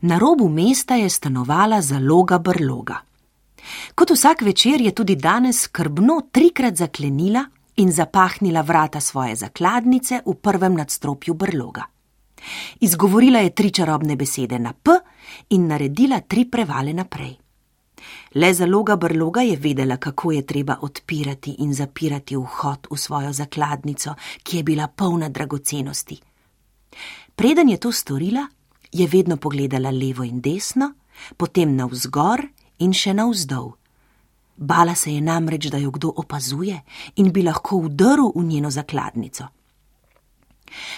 Na robu mesta je stanovala zaloga brloga. Kot vsak večer je tudi danes skrbno trikrat zaklenila in zapahnila vrata svoje zakladnice v prvem nadstropju brloga. Izgovorila je tri čarobne besede na P in naredila tri prevale naprej. Le zaloga brloga je vedela, kako je treba odpirati in zapirati vhod v svojo zakladnico, ki je bila polna dragocenosti. Preden je to storila, je vedno pogledala levo in desno, potem navzgor in še navzdol. Bala se je namreč, da jo kdo opazuje in bi lahko vdrl v njeno zakladnico.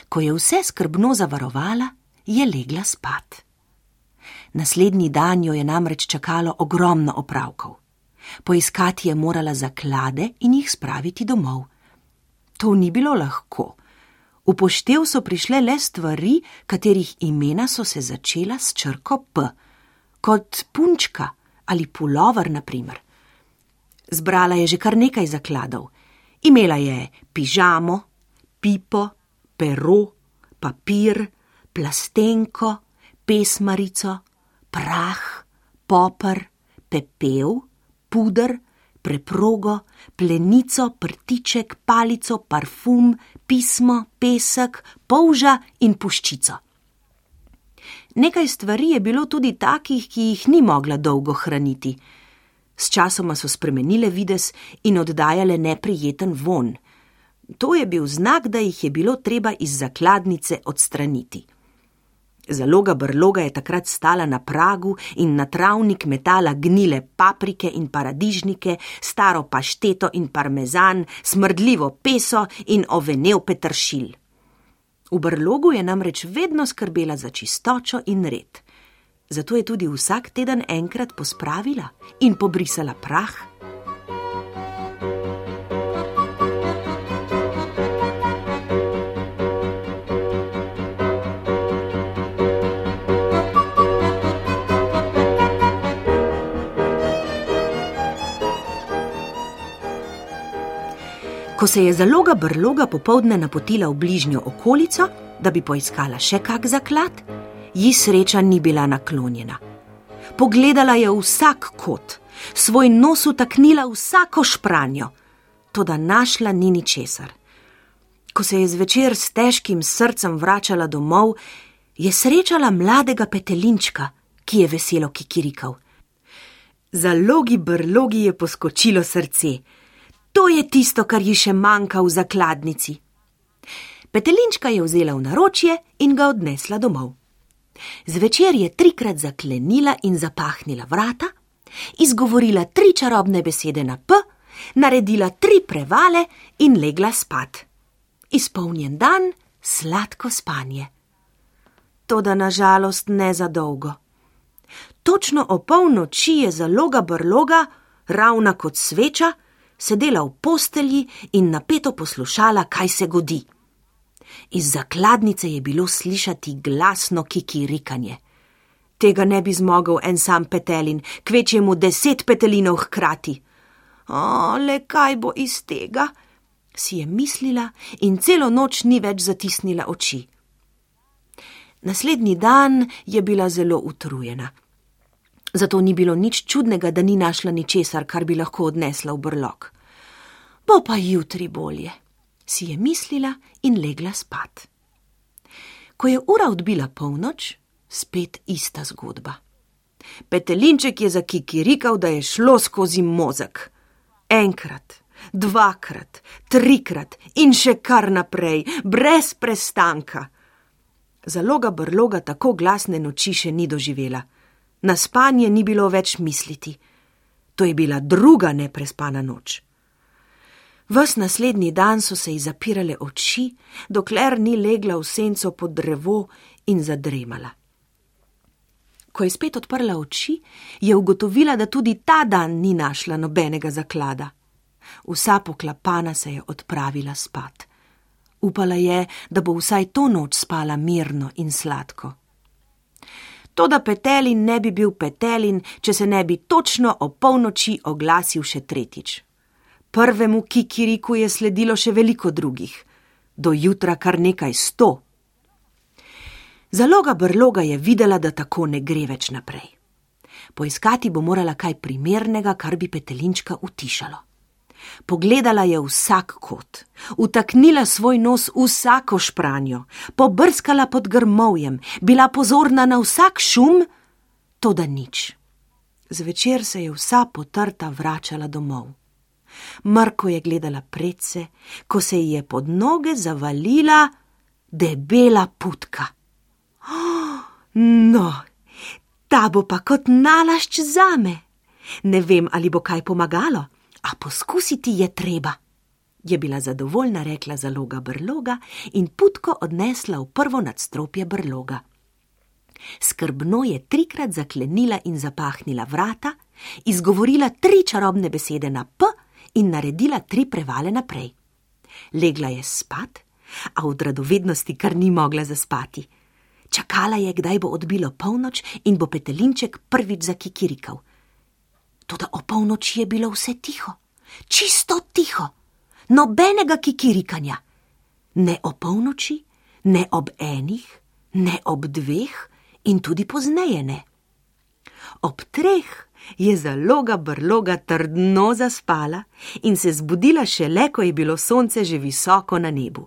Ko je vse skrbno zavarovala, je legla spat. Naslednji dan jo je namreč čakalo ogromno opravkov. Poiskati je morala zaklade in jih spraviti domov. To ni bilo lahko. V poštev so prišle le stvari, katerih imena so se začela s črko P, kot punčka ali pulover, na primer. Zbrala je že kar nekaj zakladov. Imela je pižamo, pipo, pero, papir, plastenko, pesmarico, prah, popr, pepel, puder, preprogo, plenico, prtiček, palico, parfum, pismo, pesek, polža in puščico. Nekaj stvari je bilo tudi takih, ki jih ni mogla dolgo hraniti. Sčasoma so spremenile vides in oddajale neprijeten von. To je bil znak, da jih je bilo treba iz zakladnice odstraniti. Zaloga brloga je takrat stala na pragu in na travnik metala gnile paprike in paradižnike, staro pašteto in parmezan, smrdljivo peso in ovenev petršil. V brlogu je namreč vedno skrbela za čistočo in red zato je tudi vsak teden enkrat pospravila in pobrisala prah. Ko se je zaloga brloga popovdne napotila v bližnjo okolico, da bi poiskala še kak zaklad, ji sreča ni bila naklonjena. Pogledala je vsak kot, svoj nos utaknila vsako špranjo, to da našla ni ničesar. Ko se je zvečer s težkim srcem vračala domov, je srečala mladega petelinčka, ki je veselo kikirikal. Za logi brlogi je poskočilo srce. To je tisto, kar ji še manjka v zakladnici. Petelinčka je vzela v naročje in ga odnesla domov. Zvečer je trikrat zaklenila in zapahnila vrata, izgovorila tri čarobne besede na P, naredila tri prevale in legla spat. Izpolnjen dan, sladko spanje. Toda nažalost ne za dolgo. Točno o polnoči je zaloga brloga, ravna kot sveča, sedela v postelji in napeto poslušala, kaj se godi. Iz zakladnice je bilo slišati glasno kikirikanje. Tega ne bi zmogel en sam petelin, kvečjemu deset petelinov hkrati. O, le kaj bo iz tega? si je mislila in celo noč ni več zatisnila oči. Naslednji dan je bila zelo utrujena. Zato ni bilo nič čudnega, da ni našla ničesar, kar bi lahko odnesla v brlog. Bo pa jutri bolje si je mislila in legla spat. Ko je ura odbila polnoč, spet ista zgodba. Petelinček je zakikirikal, da je šlo skozi mozek. Enkrat, dvakrat, trikrat in še kar naprej, brez prestanka. Zaloga brloga tako glasne noči še ni doživela. Na spanje ni bilo več misliti. To je bila druga neprespana noč. Ves naslednji dan so se ji zapirale oči, dokler ni legla v senco pod drevo in zadremala. Ko je spet odprla oči, je ugotovila, da tudi ta dan ni našla nobenega zaklada. Vsa poklapana se je odpravila spat. Upala je, da bo vsaj to noč spala mirno in sladko. Toda petelin ne bi bil petelin, če se ne bi točno o polnoči oglasil še tretjič. Prvemu kikiriku je sledilo še veliko drugih, do jutra kar nekaj sto. Zaloga brloga je videla, da tako ne gre več naprej. Poiskati bo morala kaj primernega, kar bi petelinčka utišalo. Pogledala je vsak kot, utaknila svoj nos vsako špranjo, pobrskala pod grmovjem, bila pozorna na vsak šum, to da nič. Zvečer se je vsa potrta vračala domov. Mrko je gledala predse, ko se ji je pod noge zavalila debela putka. Oh, no, ta bo pa kot nalašč zame. Ne vem, ali bo kaj pomagalo. A poskusiti je treba, je bila zadovoljna rekla zaloga brloga in putko odnesla v prvo nadstropje brloga. Skrbno je trikrat zaklenila in zapahnila vrata, izgovorila tri čarobne besede na P in naredila tri prevale naprej. Legla je spat, a od radovednosti kar ni mogla zaspati. Čakala je, kdaj bo odbilo polnoč in bo petelinček prvič zakikirikal. Toda o polnoči je bilo vse tiho, čisto tiho, nobenega kikirikanja. Ne o polnoči, ne ob enih, ne ob dveh in tudi pozneje ne. Ob treh je zaloga brloga trdno zaspala in se zbudila šele, ko je bilo sonce že visoko na nebu.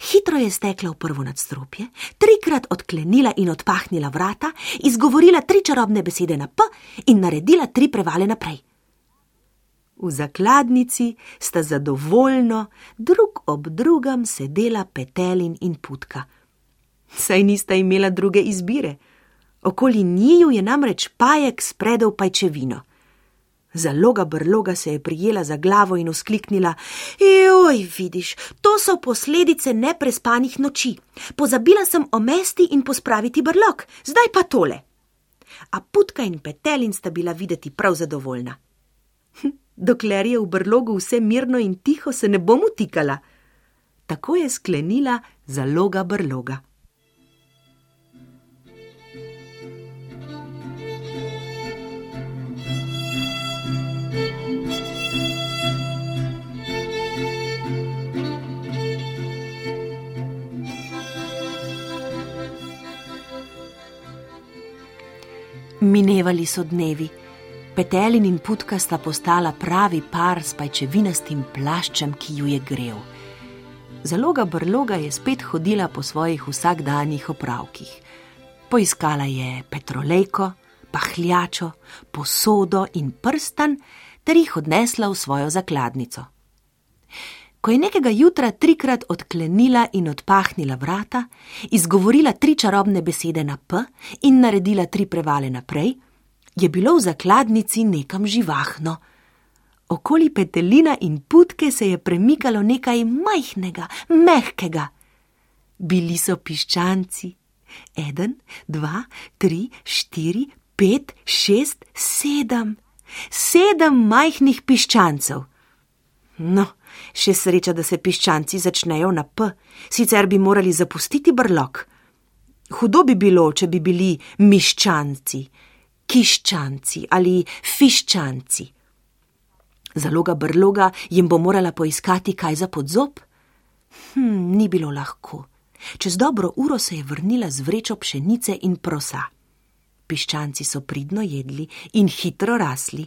Hitro je stekla v prvo nadstropje, trikrat odklenila in odpahnila vrata, izgovorila tri čarobne besede na P in naredila tri prevale naprej. V zakladnici sta zadovoljno drug ob drugem sedela petelin in putka. Saj nista imela druge izbire. Okoli njiju je namreč pajek spredel pajčevino. Zaloga brloga se je prijela za glavo in uskliknila: Joj, vidiš, to so posledice neprespanih noči. Pozabila sem omesti in pospraviti brlog, zdaj pa tole. A putka in petelin sta bila videti prav zadovoljna. Hm, dokler je v brlogu vse mirno in tiho, se ne bom utikala. Tako je sklenila zaloga brloga. Minevali so dnevi. Petelin in putka sta postala pravi par s pajčevinastim plaščem, ki ju je grev. Zaloga brloga je spet hodila po svojih vsakdanjih opravkih. Poiskala je petrolejko, pahljačo, posodo in prstan ter jih odnesla v svojo zakladnico. Ko je nekega jutra trikrat odklenila in odpahnila vrata, izgovorila tri čarobne besede na P in naredila tri prevale naprej, je bilo v zakladnici nekam živahno. Okoli petelina in putke se je premikalo nekaj majhnega, mehkega. Bili so piščanci. Eden, dva, tri, štiri, pet, šest, sedem. Sedem majhnih piščancev. No, še sreča, da se piščanci začnejo na P, sicer bi morali zapustiti brlog. Hudo bi bilo, če bi bili miščanci, kiščanci ali fiščanci. Zaloga brloga jim bo morala poiskati kaj za podzob? Hm, ni bilo lahko. Čez dobro uro se je vrnila z vrečo pšenice in prosa. Piščanci so pridno jedli in hitro rasli.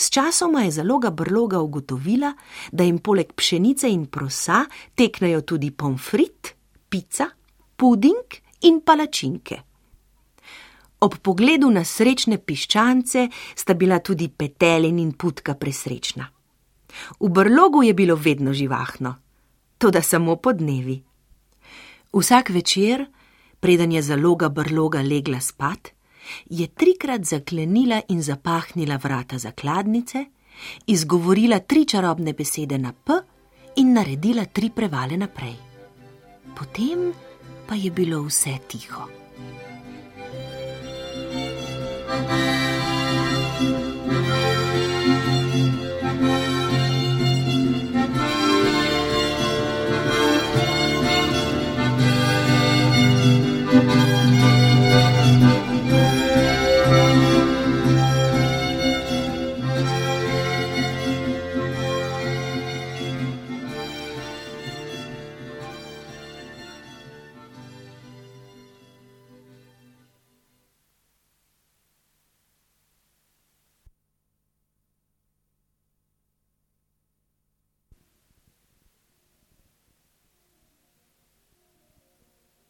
Sčasoma je zaloga brloga ugotovila, da jim poleg pšenice in prosa teknejo tudi pomfrit, pica, puding in palačinke. Ob pogledu na srečne piščance sta bila tudi petelin in putka presrečna. V brlogu je bilo vedno živahno, to da samo po dnevi. Vsak večer, preden je zaloga brloga legla spat, je trikrat zaklenila in zapahnila vrata zakladnice, izgovorila tri čarobne besede na P in naredila tri prevale naprej. Potem pa je bilo vse tiho. thank you